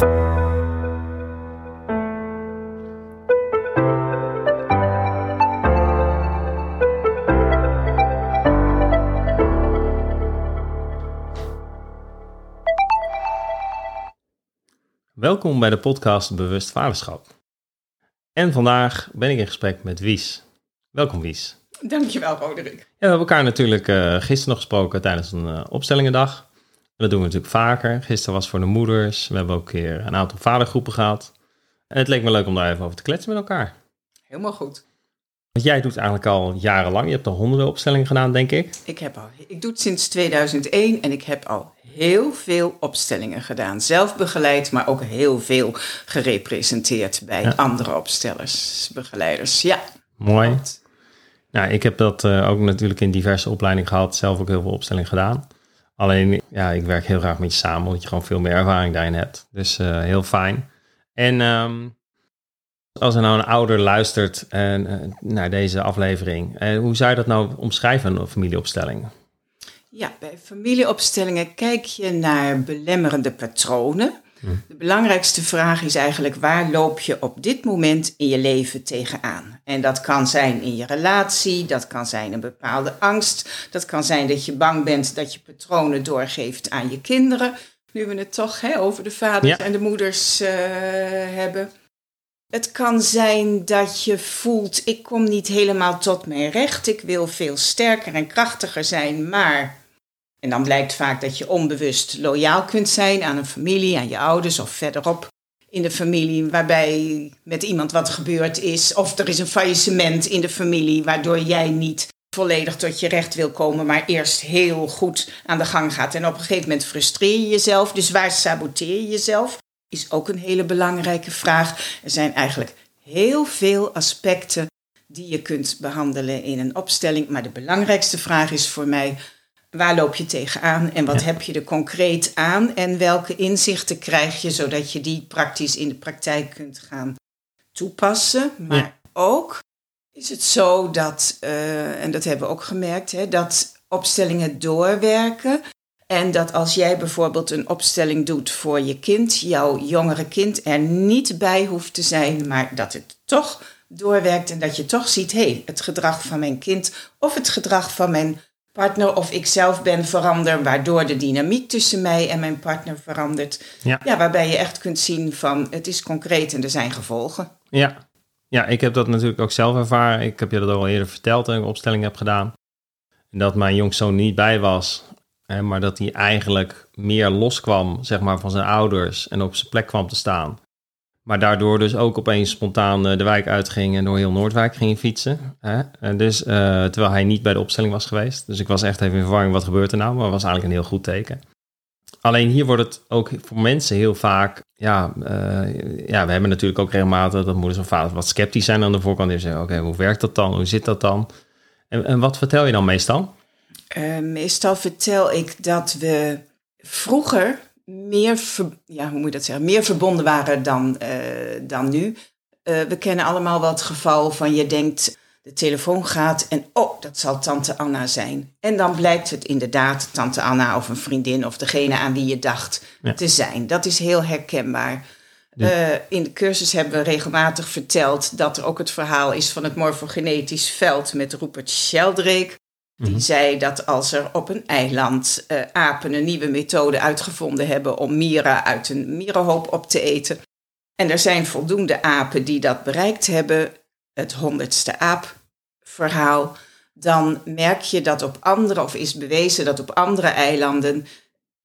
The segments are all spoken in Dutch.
Welkom bij de podcast Bewust Vaderschap. En vandaag ben ik in gesprek met Wies. Welkom Wies. Dankjewel Roderick. Ja, we hebben elkaar natuurlijk uh, gisteren nog gesproken tijdens een uh, opstellingendag. Dat doen we natuurlijk vaker. Gisteren was voor de moeders. We hebben ook een keer een aantal vadergroepen gehad. En het leek me leuk om daar even over te kletsen met elkaar. Helemaal goed. Want jij doet eigenlijk al jarenlang. Je hebt al honderden opstellingen gedaan, denk ik. Ik, heb al, ik doe het sinds 2001 en ik heb al heel veel opstellingen gedaan. Zelf begeleid, maar ook heel veel gerepresenteerd bij andere opstellers, begeleiders. Ja. Mooi. Nou, ik heb dat uh, ook natuurlijk in diverse opleidingen gehad. Zelf ook heel veel opstellingen gedaan. Alleen, ja, ik werk heel graag met je samen, omdat je gewoon veel meer ervaring daarin hebt. Dus uh, heel fijn. En um, als er nou een ouder luistert uh, naar deze aflevering, hoe zou je dat nou omschrijven, een familieopstelling? Ja, bij familieopstellingen kijk je naar belemmerende patronen. De belangrijkste vraag is eigenlijk waar loop je op dit moment in je leven tegenaan? En dat kan zijn in je relatie, dat kan zijn een bepaalde angst, dat kan zijn dat je bang bent dat je patronen doorgeeft aan je kinderen. Nu we het toch hè, over de vaders en de moeders uh, hebben. Het kan zijn dat je voelt, ik kom niet helemaal tot mijn recht, ik wil veel sterker en krachtiger zijn, maar en dan blijkt vaak dat je onbewust loyaal kunt zijn aan een familie, aan je ouders of verderop in de familie, waarbij met iemand wat gebeurd is. Of er is een faillissement in de familie, waardoor jij niet volledig tot je recht wil komen, maar eerst heel goed aan de gang gaat. En op een gegeven moment frustreer je jezelf. Dus waar saboteer je jezelf? Is ook een hele belangrijke vraag. Er zijn eigenlijk heel veel aspecten die je kunt behandelen in een opstelling. Maar de belangrijkste vraag is voor mij Waar loop je tegenaan en wat heb je er concreet aan en welke inzichten krijg je zodat je die praktisch in de praktijk kunt gaan toepassen. Maar ook is het zo dat, uh, en dat hebben we ook gemerkt, hè, dat opstellingen doorwerken. En dat als jij bijvoorbeeld een opstelling doet voor je kind, jouw jongere kind er niet bij hoeft te zijn, maar dat het toch doorwerkt en dat je toch ziet, hé, hey, het gedrag van mijn kind of het gedrag van mijn partner of ik zelf ben verander, waardoor de dynamiek tussen mij en mijn partner verandert. Ja. ja, waarbij je echt kunt zien van het is concreet en er zijn gevolgen. Ja. ja, ik heb dat natuurlijk ook zelf ervaren. Ik heb je dat al eerder verteld dat ik een opstelling heb gedaan. En dat mijn jongzoon niet bij was, hè, maar dat hij eigenlijk meer loskwam zeg maar, van zijn ouders en op zijn plek kwam te staan. Maar daardoor dus ook opeens spontaan eh, de wijk uitging en door heel Noordwijk ging fietsen. Hè? En dus, uh, terwijl hij niet bij de opstelling was geweest. Dus ik was echt even in verwarring, wat gebeurt er nou? Maar het was eigenlijk een heel goed teken. Alleen hier wordt het ook voor mensen heel vaak, ja, uh, ja we hebben natuurlijk ook regelmatig dat moeders of vaders wat sceptisch zijn aan de voorkant. En zeggen, oké, hoe werkt dat dan? Hoe zit dat dan? En, en wat vertel je dan meestal? meestal vertel ik dat we vroeger meer, ja, hoe moet je dat zeggen, meer verbonden waren dan, uh, dan nu. Uh, we kennen allemaal wel het geval van je denkt, de telefoon gaat en oh, dat zal tante Anna zijn. En dan blijkt het inderdaad tante Anna of een vriendin of degene aan wie je dacht te zijn. Dat is heel herkenbaar. Uh, in de cursus hebben we regelmatig verteld dat er ook het verhaal is van het morfogenetisch veld met Rupert Sheldrake. Die mhm. zei dat als er op een eiland uh, apen een nieuwe methode uitgevonden hebben om mieren uit een mierenhoop op te eten. En er zijn voldoende apen die dat bereikt hebben, het honderdste aap-verhaal. Dan merk je dat op andere, of is bewezen dat op andere eilanden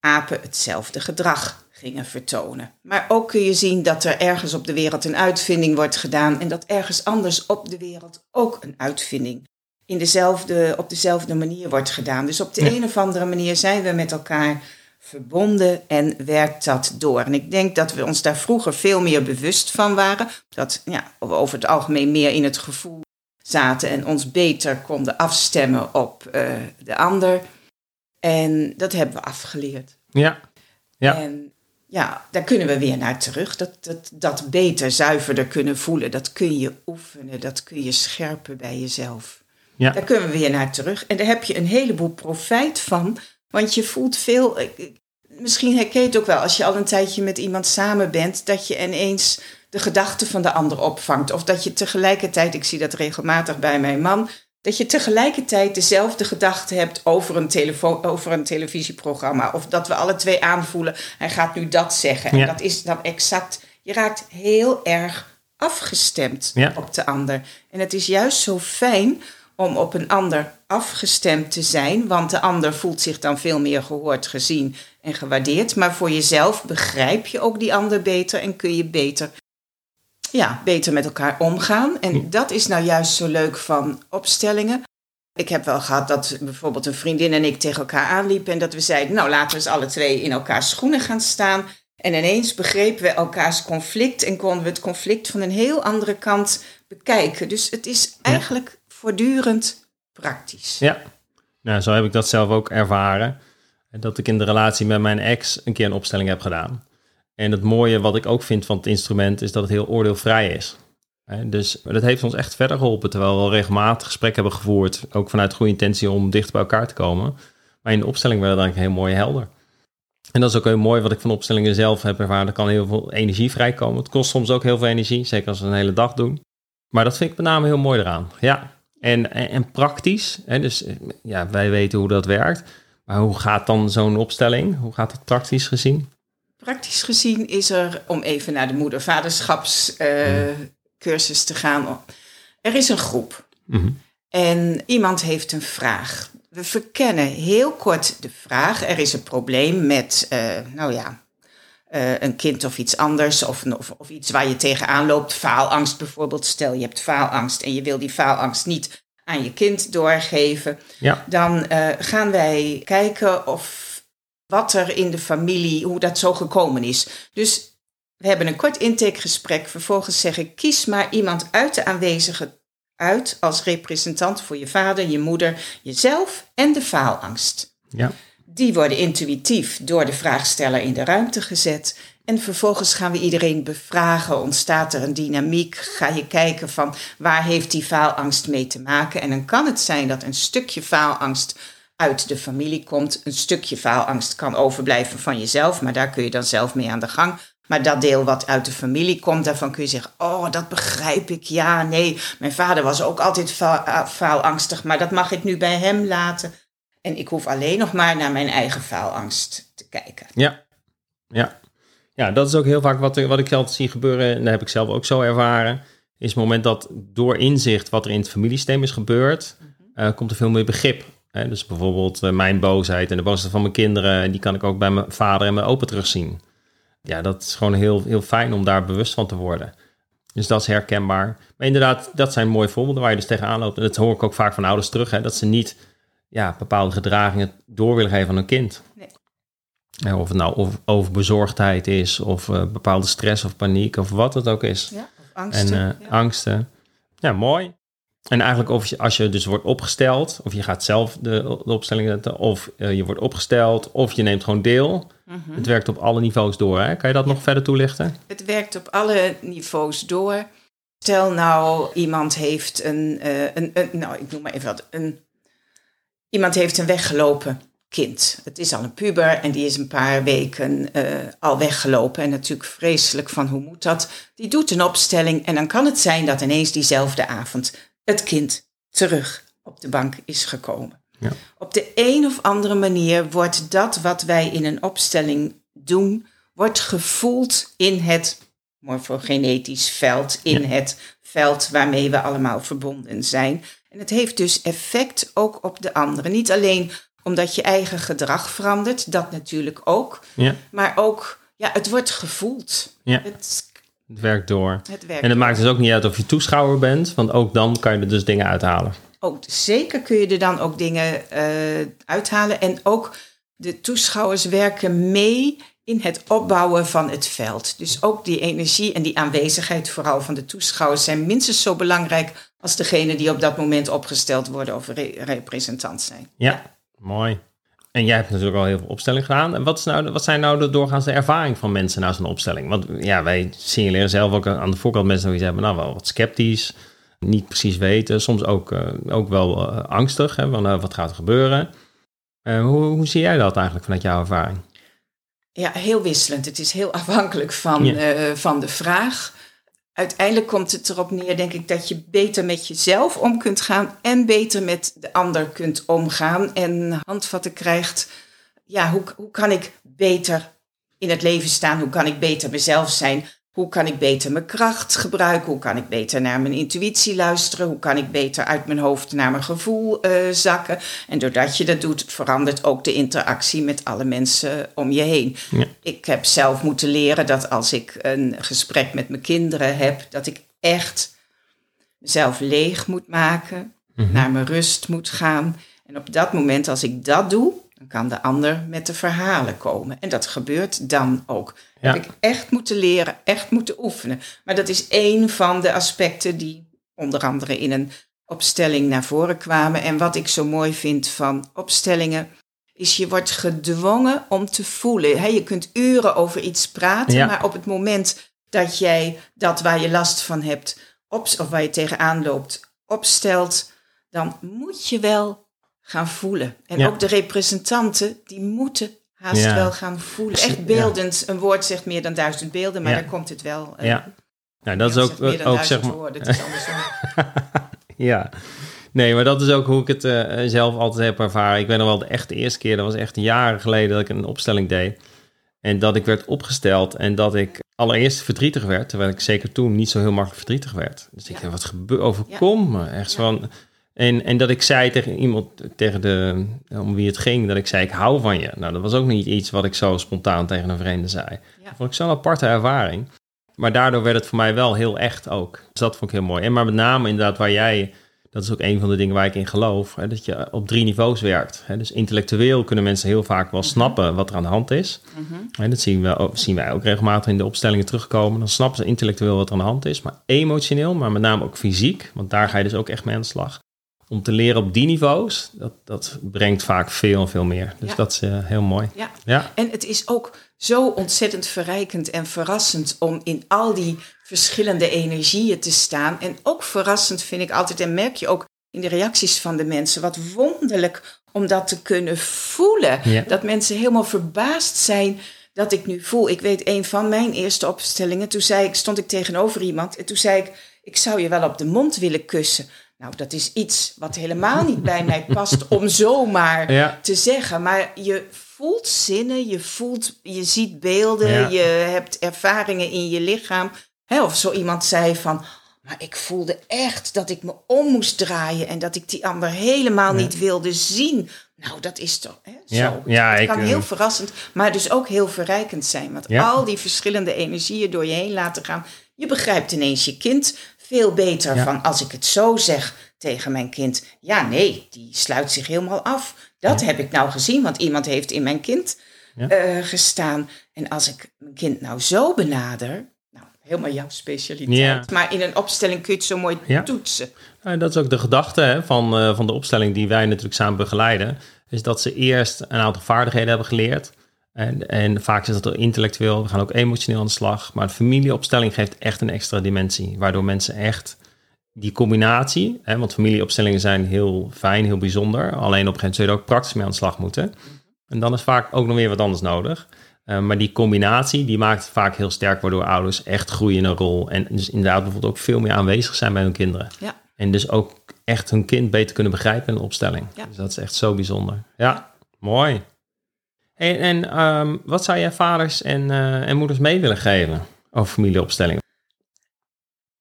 apen hetzelfde gedrag gingen vertonen. Maar ook kun je zien dat er ergens op de wereld een uitvinding wordt gedaan en dat ergens anders op de wereld ook een uitvinding in dezelfde, op dezelfde manier wordt gedaan. Dus op de een of andere manier zijn we met elkaar verbonden en werkt dat door. En ik denk dat we ons daar vroeger veel meer bewust van waren. Dat ja, we over het algemeen meer in het gevoel zaten en ons beter konden afstemmen op uh, de ander. En dat hebben we afgeleerd. Ja. ja. En ja, daar kunnen we weer naar terug. Dat, dat, dat beter, zuiverder kunnen voelen. Dat kun je oefenen, dat kun je scherpen bij jezelf. Ja. Daar kunnen we weer naar terug. En daar heb je een heleboel profijt van. Want je voelt veel. misschien herken je het ook wel als je al een tijdje met iemand samen bent, dat je ineens de gedachten van de ander opvangt. Of dat je tegelijkertijd, ik zie dat regelmatig bij mijn man, dat je tegelijkertijd dezelfde gedachten hebt over een, telefoon, over een televisieprogramma. Of dat we alle twee aanvoelen, hij gaat nu dat zeggen. En dat is dan exact, je raakt heel erg afgestemd op de ander. En het is juist zo fijn om op een ander afgestemd te zijn, want de ander voelt zich dan veel meer gehoord, gezien en gewaardeerd. Maar voor jezelf begrijp je ook die ander beter en kun je beter, ja, beter met elkaar omgaan. En dat is nou juist zo leuk van opstellingen. Ik heb wel gehad dat bijvoorbeeld een vriendin en ik tegen elkaar aanliepen en dat we zeiden, nou laten we eens alle twee in elkaars schoenen gaan staan. En ineens begrepen we elkaars conflict en konden we het conflict van een heel andere kant bekijken. Dus het is eigenlijk voortdurend praktisch. Ja, nou, zo heb ik dat zelf ook ervaren. Dat ik in de relatie met mijn ex een keer een opstelling heb gedaan. En het mooie wat ik ook vind van het instrument is dat het heel oordeelvrij is. Dus dat heeft ons echt verder geholpen, terwijl we regelmatig gesprekken hebben gevoerd, ook vanuit goede intentie om dicht bij elkaar te komen. Maar in de opstelling werd het eigenlijk heel mooi helder. En dat is ook heel mooi wat ik van opstellingen zelf heb ervaren. Er kan heel veel energie vrijkomen. Het kost soms ook heel veel energie, zeker als we een hele dag doen. Maar dat vind ik met name heel mooi eraan. Ja, en, en, praktisch. Hè, dus ja, wij weten hoe dat werkt. Maar hoe gaat dan zo'n opstelling? Hoe gaat het praktisch gezien? Praktisch gezien is er, om even naar de moeder-vaderschapscursus uh, te gaan, er is een groep. Mhm. En iemand heeft een vraag. We verkennen heel kort de vraag. Er is een probleem met, uh, nou ja, uh, een kind of iets anders, of, of, of, iets waar je tegenaan loopt. Faalangst bijvoorbeeld. Stel je hebt faalangst en je wil die faalangst niet aan je kind doorgeven. Ja. Dan uh, gaan wij kijken of wat er in de familie, hoe dat zo gekomen is. Dus we hebben een kort intakegesprek. Vervolgens zeg ik: kies maar iemand uit de aanwezigen uit als representant voor je vader, je moeder, jezelf en de faalangst. Ja. Die worden intuïtief door de vraagsteller in de ruimte gezet. En vervolgens gaan we iedereen bevragen. Ontstaat er een dynamiek? Ga je kijken van waar heeft die faalangst mee te maken? En dan kan het zijn dat een stukje faalangst uit de familie komt. Een stukje faalangst kan overblijven van jezelf, maar daar kun je dan zelf mee aan de gang. Maar dat deel wat uit de familie komt, daarvan kun je zeggen: Oh, dat begrijp ik. Ja, nee, mijn vader was ook altijd faalangstig, maar dat mag ik nu bij hem laten. En ik hoef alleen nog maar naar mijn eigen faalangst te kijken. Ja, ja. Ja, dat is ook heel vaak wat, wat ik zelf zie gebeuren. En dat heb ik zelf ook zo ervaren. Is het moment dat door inzicht wat er in het familiesysteem is gebeurd, uh, komt er veel meer begrip. Hè? Dus bijvoorbeeld uh, mijn boosheid en de boosheid van mijn kinderen, die kan ik ook bij mijn vader en mijn opa terugzien. Ja, dat is gewoon heel, heel fijn om daar bewust van te worden. Dus dat is herkenbaar. Maar inderdaad, dat zijn mooie voorbeelden waar je dus tegenaan loopt. En dat hoor ik ook vaak van ouders terug, hè, dat ze niet ja, bepaalde gedragingen door willen geven aan hun kind. Nee. Of het nou over bezorgdheid is, of uh, bepaalde stress of paniek, of wat het ook is. Ja, of angsten. En uh, angsten. Ja, mooi. En eigenlijk of je, als je dus wordt opgesteld, of je gaat zelf de, de opstelling zetten, of uh, je wordt opgesteld, of je neemt gewoon deel. Mm -hmm. Het werkt op alle niveaus door. Hè? Kan je dat nog verder toelichten? Het werkt op alle niveaus door. Stel nou, iemand heeft een, uh, een, een, nou ik noem maar even wat, een Iemand heeft een weggelopen kind. Het is al een puber en die is een paar weken uh, al weggelopen. En natuurlijk vreselijk van hoe moet dat? Die doet een opstelling en dan kan het zijn dat ineens diezelfde avond het kind terug op de bank is gekomen. Ja. Op de een of andere manier wordt dat wat wij in een opstelling doen, wordt gevoeld in het morfogenetisch veld, in het veld waarmee we allemaal verbonden zijn. En het heeft dus effect ook op de anderen. Niet alleen omdat je eigen gedrag verandert, dat natuurlijk ook. Ja. Maar ook, ja, het wordt gevoeld. Ja. Het, het werkt door. Het werkt en het maakt dus ook niet uit of je toeschouwer bent, want ook dan kan je er dus dingen uithalen. Ook zeker kun je er dan ook dingen uh, uithalen. En ook de toeschouwers werken mee in het opbouwen van het veld. Dus ook die energie en die aanwezigheid vooral van de toeschouwers zijn minstens zo belangrijk als degene die op dat moment opgesteld worden of representant zijn. Ja, mooi. En jij hebt natuurlijk al heel veel opstellingen gedaan. En wat, is nou, wat zijn nou de doorgaande ervaring van mensen na zo'n opstelling? Want ja, wij signaleren zelf ook aan de voorkant mensen die hebben nou wel wat sceptisch, niet precies weten, soms ook, uh, ook wel uh, angstig, hè, van uh, wat gaat er gebeuren. hoe, hoe zie jij dat eigenlijk vanuit jouw ervaring? Ja, heel wisselend. Het is heel afhankelijk van, Ja. eh, van de vraag. Uiteindelijk komt het erop neer, denk ik, dat je beter met jezelf om kunt gaan en beter met de ander kunt omgaan en handvatten krijgt. Ja, hoe, hoe kan ik beter in het leven staan? Hoe kan ik beter mezelf zijn? Hoe kan ik beter mijn kracht gebruiken? Hoe kan ik beter naar mijn intuïtie luisteren? Hoe kan ik beter uit mijn hoofd naar mijn gevoel eh, zakken? En doordat je dat doet, verandert ook de interactie met alle mensen om je heen. Ja. Ik heb zelf moeten leren dat als ik een gesprek met mijn kinderen heb, dat ik echt mezelf leeg moet maken, naar mijn rust moet gaan. En op dat moment, als ik dat doe, dan kan de ander met de verhalen komen. En dat gebeurt dan ook. Ja. Heb ik echt moeten leren, echt moeten oefenen. Maar dat is één van de aspecten die onder andere in een opstelling naar voren kwamen. En wat ik zo mooi vind van opstellingen, is je wordt gedwongen om te voelen. Je kunt uren over iets praten, Ja. maar op het moment dat jij dat waar je last van hebt, op, of waar je tegenaan loopt, opstelt, dan moet je wel gaan voelen. En Ja. ook de representanten, die moeten haast Ja. wel gaan voelen. Ja. Echt beeldend. Een woord zegt meer dan duizend beelden, maar Ja. daar komt het wel. eh, Ja. Nou, dat is ook, meer dan ook zeg maar. woorden. Het is andersom. Ja. Nee, maar dat is ook hoe ik het eh, zelf altijd heb ervaren. Ik weet nog wel de echt de eerste keer, dat was echt jaren geleden dat ik een opstelling deed. En dat ik werd opgesteld en dat ik allereerst verdrietig werd, terwijl ik zeker toen niet zo heel makkelijk verdrietig werd. Dus ik Ja. dacht, wat gebeurt, overkomt me? Echt zo van... En, en dat ik zei tegen iemand, tegen de, om wie het ging, dat ik zei, ik hou van je. Nou, dat was ook niet iets wat ik zo spontaan tegen een vreemde zei. Ja. Dat vond ik zo'n aparte ervaring. Maar daardoor werd het voor mij wel heel echt ook. Dus dat vond ik heel mooi. En maar met name inderdaad waar jij, dat is ook een van de dingen waar ik in geloof, hè, dat je op drie niveaus werkt. Hè. Dus intellectueel kunnen mensen heel vaak wel snappen wat er aan de hand is. En dat zien, we, zien wij ook regelmatig in de opstellingen terugkomen. Dan snappen ze intellectueel wat er aan de hand is. Maar emotioneel, maar met name ook fysiek, want daar ga je dus ook echt mee aan de slag. Om te leren op die niveaus, dat, dat brengt vaak veel en veel meer. Dus Ja. dat is eh, heel mooi. Ja. Ja, En het is ook zo ontzettend verrijkend en verrassend om in al die verschillende energieën te staan. En ook verrassend vind ik altijd, en merk je ook in de reacties van de mensen, wat wonderlijk om dat te kunnen voelen. Ja. Dat mensen helemaal verbaasd zijn dat ik nu voel. Ik weet een van mijn eerste opstellingen, toen zei ik, stond ik tegenover iemand en toen zei ik, ik zou je wel op de mond willen kussen. Nou, dat is iets wat helemaal niet bij mij past om zomaar Ja. te zeggen. Maar je voelt zinnen, je, voelt, je ziet beelden, Ja. je hebt ervaringen in je lichaam. Hè, of zo iemand zei van, maar ik voelde echt dat ik me om moest draaien en dat ik die ander helemaal niet wilde zien. Nou, dat is toch hè, Ja. zo. Ja, het ik, kan eh, heel verrassend, maar dus ook heel verrijkend zijn. Want al die verschillende energieën door je heen laten gaan. Je begrijpt ineens je kind veel beter Ja. van als ik het zo zeg tegen mijn kind. Ja, nee, die sluit zich helemaal af. Dat heb ik nou gezien, want iemand heeft in mijn kind Ja. eh, gestaan. En als ik mijn kind nou zo benader, nou, helemaal jouw specialiteit. Ja. Maar in een opstelling kun je het zo mooi toetsen. Dat is ook de gedachte hè, van, eh, van de opstelling die wij natuurlijk samen begeleiden. Is dat ze eerst een aantal vaardigheden hebben geleerd. En, en vaak is dat intellectueel, we gaan ook emotioneel aan de slag. Maar de familieopstelling geeft echt een extra dimensie. Waardoor mensen echt die combinatie, hè, want familieopstellingen zijn heel fijn, heel bijzonder. Alleen op een gegeven moment zul je er ook praktisch mee aan de slag moeten. En dan is vaak ook nog weer wat anders nodig. Eh, maar die combinatie, die maakt het vaak heel sterk, waardoor ouders echt groeien in een rol. En dus inderdaad bijvoorbeeld ook veel meer aanwezig zijn bij hun kinderen. Ja. En dus ook echt hun kind beter kunnen begrijpen in een opstelling. Ja. Dus dat is echt zo bijzonder. Ja, mooi. En, en ehm, wat zou jij vaders en, eh, en moeders mee willen geven over familieopstellingen?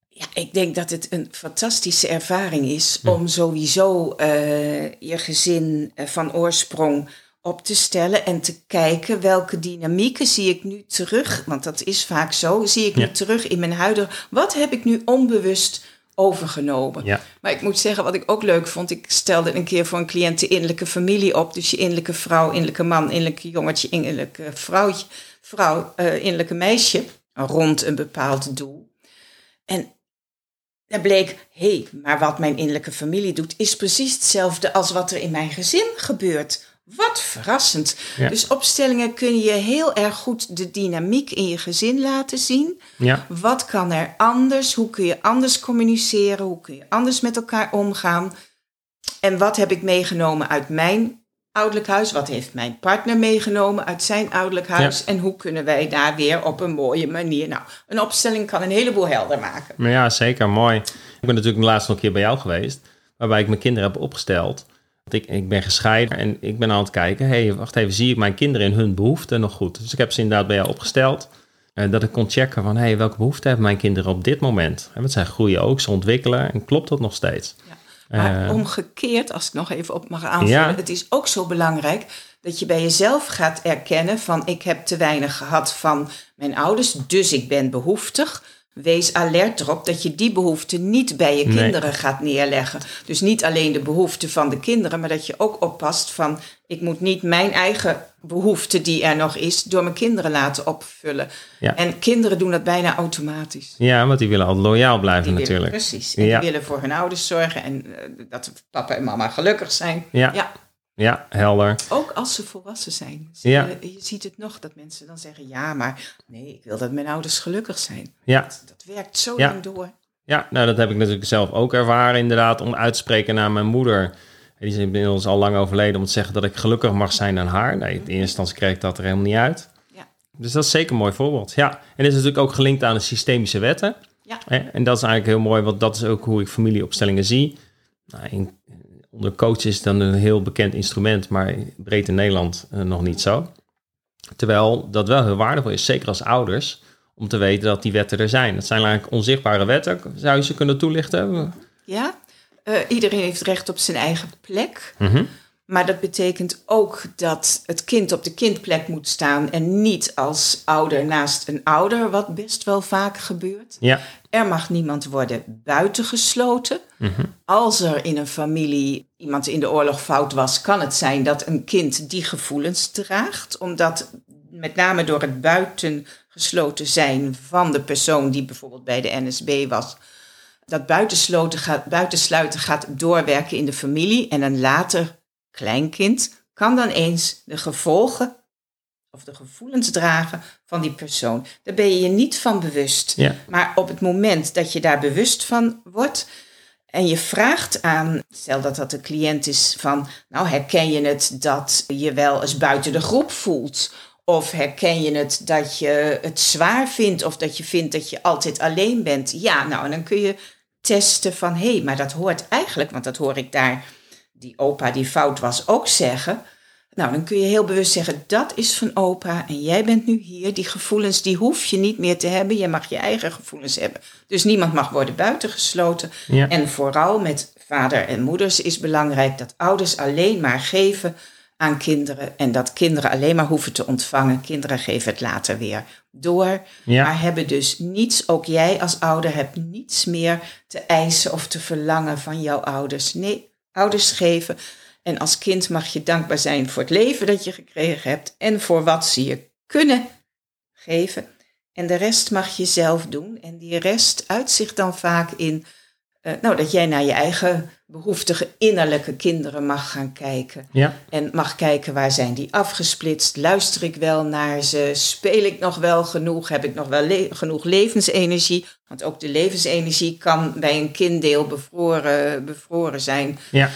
Ja, ik denk dat het een fantastische ervaring is om sowieso eh, je gezin eh, van oorsprong op te stellen en te kijken welke dynamieken zie ik nu terug, want dat is vaak zo, zie ik Ja. nu terug in mijn huidige, wat heb ik nu onbewust overgenomen? Ja. Maar ik moet zeggen, wat ik ook leuk vond, ik stelde een keer voor een cliënt de innerlijke familie op, dus je innerlijke vrouw, innerlijke man, innerlijke jongetje, innerlijke vrouwtje, vrouw, eh, innerlijke meisje, rond een bepaald doel. En daar bleek, hé, hey, maar wat mijn innerlijke familie doet, is precies hetzelfde als wat er in mijn gezin gebeurt. Wat verrassend. Ja. Dus opstellingen kunnen je heel erg goed de dynamiek in je gezin laten zien. Ja, Wat kan er anders? Hoe kun je anders communiceren? Hoe kun je anders met elkaar omgaan? En wat heb ik meegenomen uit mijn ouderlijk huis? Wat heeft mijn partner meegenomen uit zijn ouderlijk huis? En hoe kunnen wij daar weer op een mooie manier... Nou, een opstelling kan een heleboel helder maken. Maar ja, zeker. Mooi. Ik ben natuurlijk laatst nog een keer bij jou geweest... waarbij ik mijn kinderen heb opgesteld... Ik, ik ben gescheiden en ik ben aan het kijken... hé, hey, wacht even, zie ik mijn kinderen in hun behoeften nog goed? Dus ik heb ze inderdaad bij jou opgesteld... Uh, dat ik kon checken van, hé, hey, welke behoeften hebben mijn kinderen op dit moment? En wat zij groeien ook, ze ontwikkelen en klopt dat nog steeds? Ja. Maar uh, omgekeerd, als ik nog even op mag aanvullen, het is ook zo belangrijk dat je bij jezelf gaat erkennen van ik heb te weinig gehad van mijn ouders, dus ik ben behoeftig. Wees alert erop dat je die behoeften niet bij je kinderen gaat neerleggen. Dus niet alleen de behoeften van de kinderen, maar dat je ook oppast van ik moet niet mijn eigen behoefte die er nog is door mijn kinderen laten opvullen. Ja. En kinderen doen dat bijna automatisch. Ja, want die willen al loyaal blijven die natuurlijk. Willen, precies. En die willen voor hun ouders zorgen en uh, dat papa en mama gelukkig zijn. Ja. ja. Ja, helder. Ook als ze volwassen zijn. ja. Je, je, ziet het nog dat mensen dan zeggen: ja, maar nee, ik wil dat mijn ouders gelukkig zijn. Ja. Dat, dat werkt zo lang door. Ja, nou dat heb ik natuurlijk zelf ook ervaren, inderdaad, om uit te spreken naar mijn moeder. Die is inmiddels al lang overleden om te zeggen dat ik gelukkig mag zijn aan haar. Nee, in eerste instantie kreeg ik dat er helemaal niet uit. Ja. Dus dat is zeker een mooi voorbeeld. Ja, en het is natuurlijk ook gelinkt aan de systemische wetten. Ja. En dat is eigenlijk heel mooi, want dat is ook hoe ik familieopstellingen zie. Nou, in, onder coach is dan een heel bekend instrument, maar breed in Nederland uh, nog niet zo. Terwijl dat wel heel waardevol is, zeker als ouders, om te weten dat die wetten er zijn. Dat zijn eigenlijk onzichtbare wetten. Zou je ze kunnen toelichten? Ja, uh, iedereen heeft recht op zijn eigen plek. Mm -hmm. Maar dat betekent ook dat het kind op de kindplek moet staan en niet als ouder naast een ouder, wat best wel vaak gebeurt. Ja. Er mag niemand worden buitengesloten. Mm -hmm. Als er in een familie iemand in de oorlog fout was, kan het zijn dat een kind die gevoelens draagt, omdat met name door het buitengesloten zijn van de persoon die bijvoorbeeld bij de NSB was, dat buitensluiten gaat, buitensluiten gaat doorwerken in de familie en een later kleinkind kan dan eens de gevolgen of de gevoelens dragen van die persoon. Daar ben je je niet van bewust. Ja. Maar op het moment dat je daar bewust van wordt en je vraagt aan, stel dat dat een cliënt is van, nou herken je het dat je wel eens buiten de groep voelt? Of herken je het dat je het zwaar vindt of dat je vindt dat je altijd alleen bent? Ja, nou, en dan kun je testen van, hé, hey, maar dat hoort eigenlijk, want dat hoor ik daar die opa die fout was ook zeggen. Nou, dan kun je heel bewust zeggen, dat is van opa en jij bent nu hier. Die gevoelens, die hoef je niet meer te hebben. Je mag je eigen gevoelens hebben. Dus niemand mag worden buitengesloten. En vooral met vader en moeders is belangrijk dat ouders alleen maar geven aan kinderen. En dat kinderen alleen maar hoeven te ontvangen. Kinderen geven het later weer door. Maar hebben dus niets, ook jij als ouder hebt niets meer te eisen of te verlangen van jouw ouders. Nee, ouders geven. En als kind mag je dankbaar zijn voor het leven dat je gekregen hebt en voor wat ze je kunnen geven. En de rest mag je zelf doen. En die rest uitzicht dan vaak in uh, nou, dat jij naar je eigen behoeftige innerlijke kinderen mag gaan kijken. Ja. En mag kijken waar zijn die afgesplitst. Luister ik wel naar ze? Speel ik nog wel genoeg? Heb ik nog wel le genoeg levensenergie? Want ook de levensenergie kan bij een kinddeel bevroren, bevroren zijn. Ja.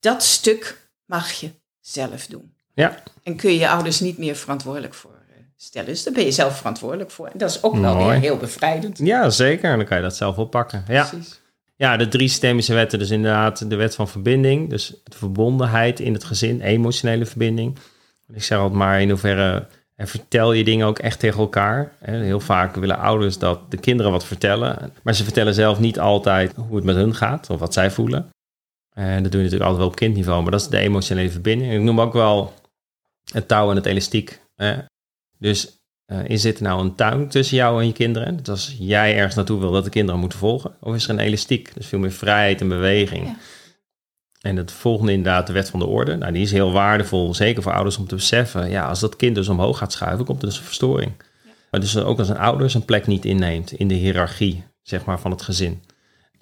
Dat stuk mag je zelf doen. Ja. En kun je je ouders niet meer verantwoordelijk voor eh, stellen. Dus daar ben je zelf verantwoordelijk voor. En dat is ook wel weer heel bevrijdend. Ja, zeker. En dan kan je dat zelf oppakken. Ja. Precies. Ja, de drie systemische wetten, dus inderdaad de wet van verbinding, dus de verbondenheid in het gezin, emotionele verbinding. Ik zeg altijd maar in hoeverre en vertel je dingen ook echt tegen elkaar. Heel vaak willen ouders dat de kinderen wat vertellen, maar ze vertellen zelf niet altijd hoe het met hun gaat of wat zij voelen. En dat doe je natuurlijk altijd wel op kindniveau, maar dat is de emotionele verbinding. Ik noem ook wel het touw en het elastiek. Dus uh, is dit nou een tuin tussen jou en je kinderen? Dat als jij ergens naartoe wil dat de kinderen moeten volgen? Of is er een elastiek? Dus veel meer vrijheid en beweging. Ja. En het volgende inderdaad, de wet van de orde. Nou, die is heel waardevol, zeker voor ouders om te beseffen. Ja, als dat kind dus omhoog gaat schuiven, komt er dus een verstoring. Ja. Maar dus ook als een ouder zijn plek niet inneemt in de hiërarchie, zeg maar, van het gezin.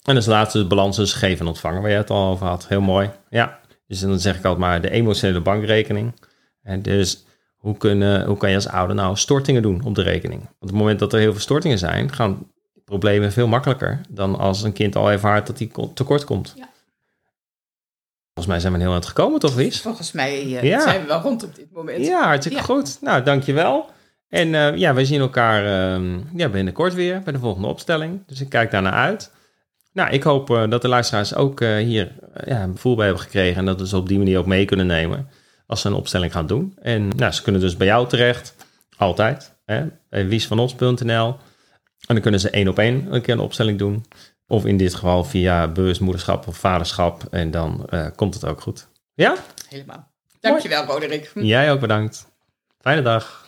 En dus laatste de balans dus geven en ontvangen, waar je het al over had. Heel mooi. Ja, dus dan zeg ik altijd maar de emotionele bankrekening. En dus hoe, kunnen, hoe kan je als ouder nou stortingen doen op de rekening? Want op het moment dat er heel veel stortingen zijn, gaan problemen veel makkelijker dan als een kind al ervaart dat hij tekort komt. Ja. Volgens mij zijn we heel aan het gekomen, toch, Wies? Volgens mij uh, Ja. zijn we wel rond op dit moment. Ja, hartstikke Ja. goed. Nou, dankjewel. En eh, ja, we zien elkaar ehm, ja, binnenkort weer bij de volgende opstelling. Dus ik kijk daarnaar uit. Nou, ik hoop eh, dat de luisteraars ook eh, hier eh, ja, een gevoel bij hebben gekregen. En dat we ze op die manier ook mee kunnen nemen als ze een opstelling gaan doen. En nou, ze kunnen dus bij jou terecht. Altijd. Hè, bij wiesvanos.nl. En dan kunnen ze één op één een keer een opstelling doen. Of in dit geval via bewustmoederschap of vaderschap. En dan eh, komt het ook goed. Ja? Helemaal. Dankjewel, Roderick. Jij ook bedankt. Fijne dag.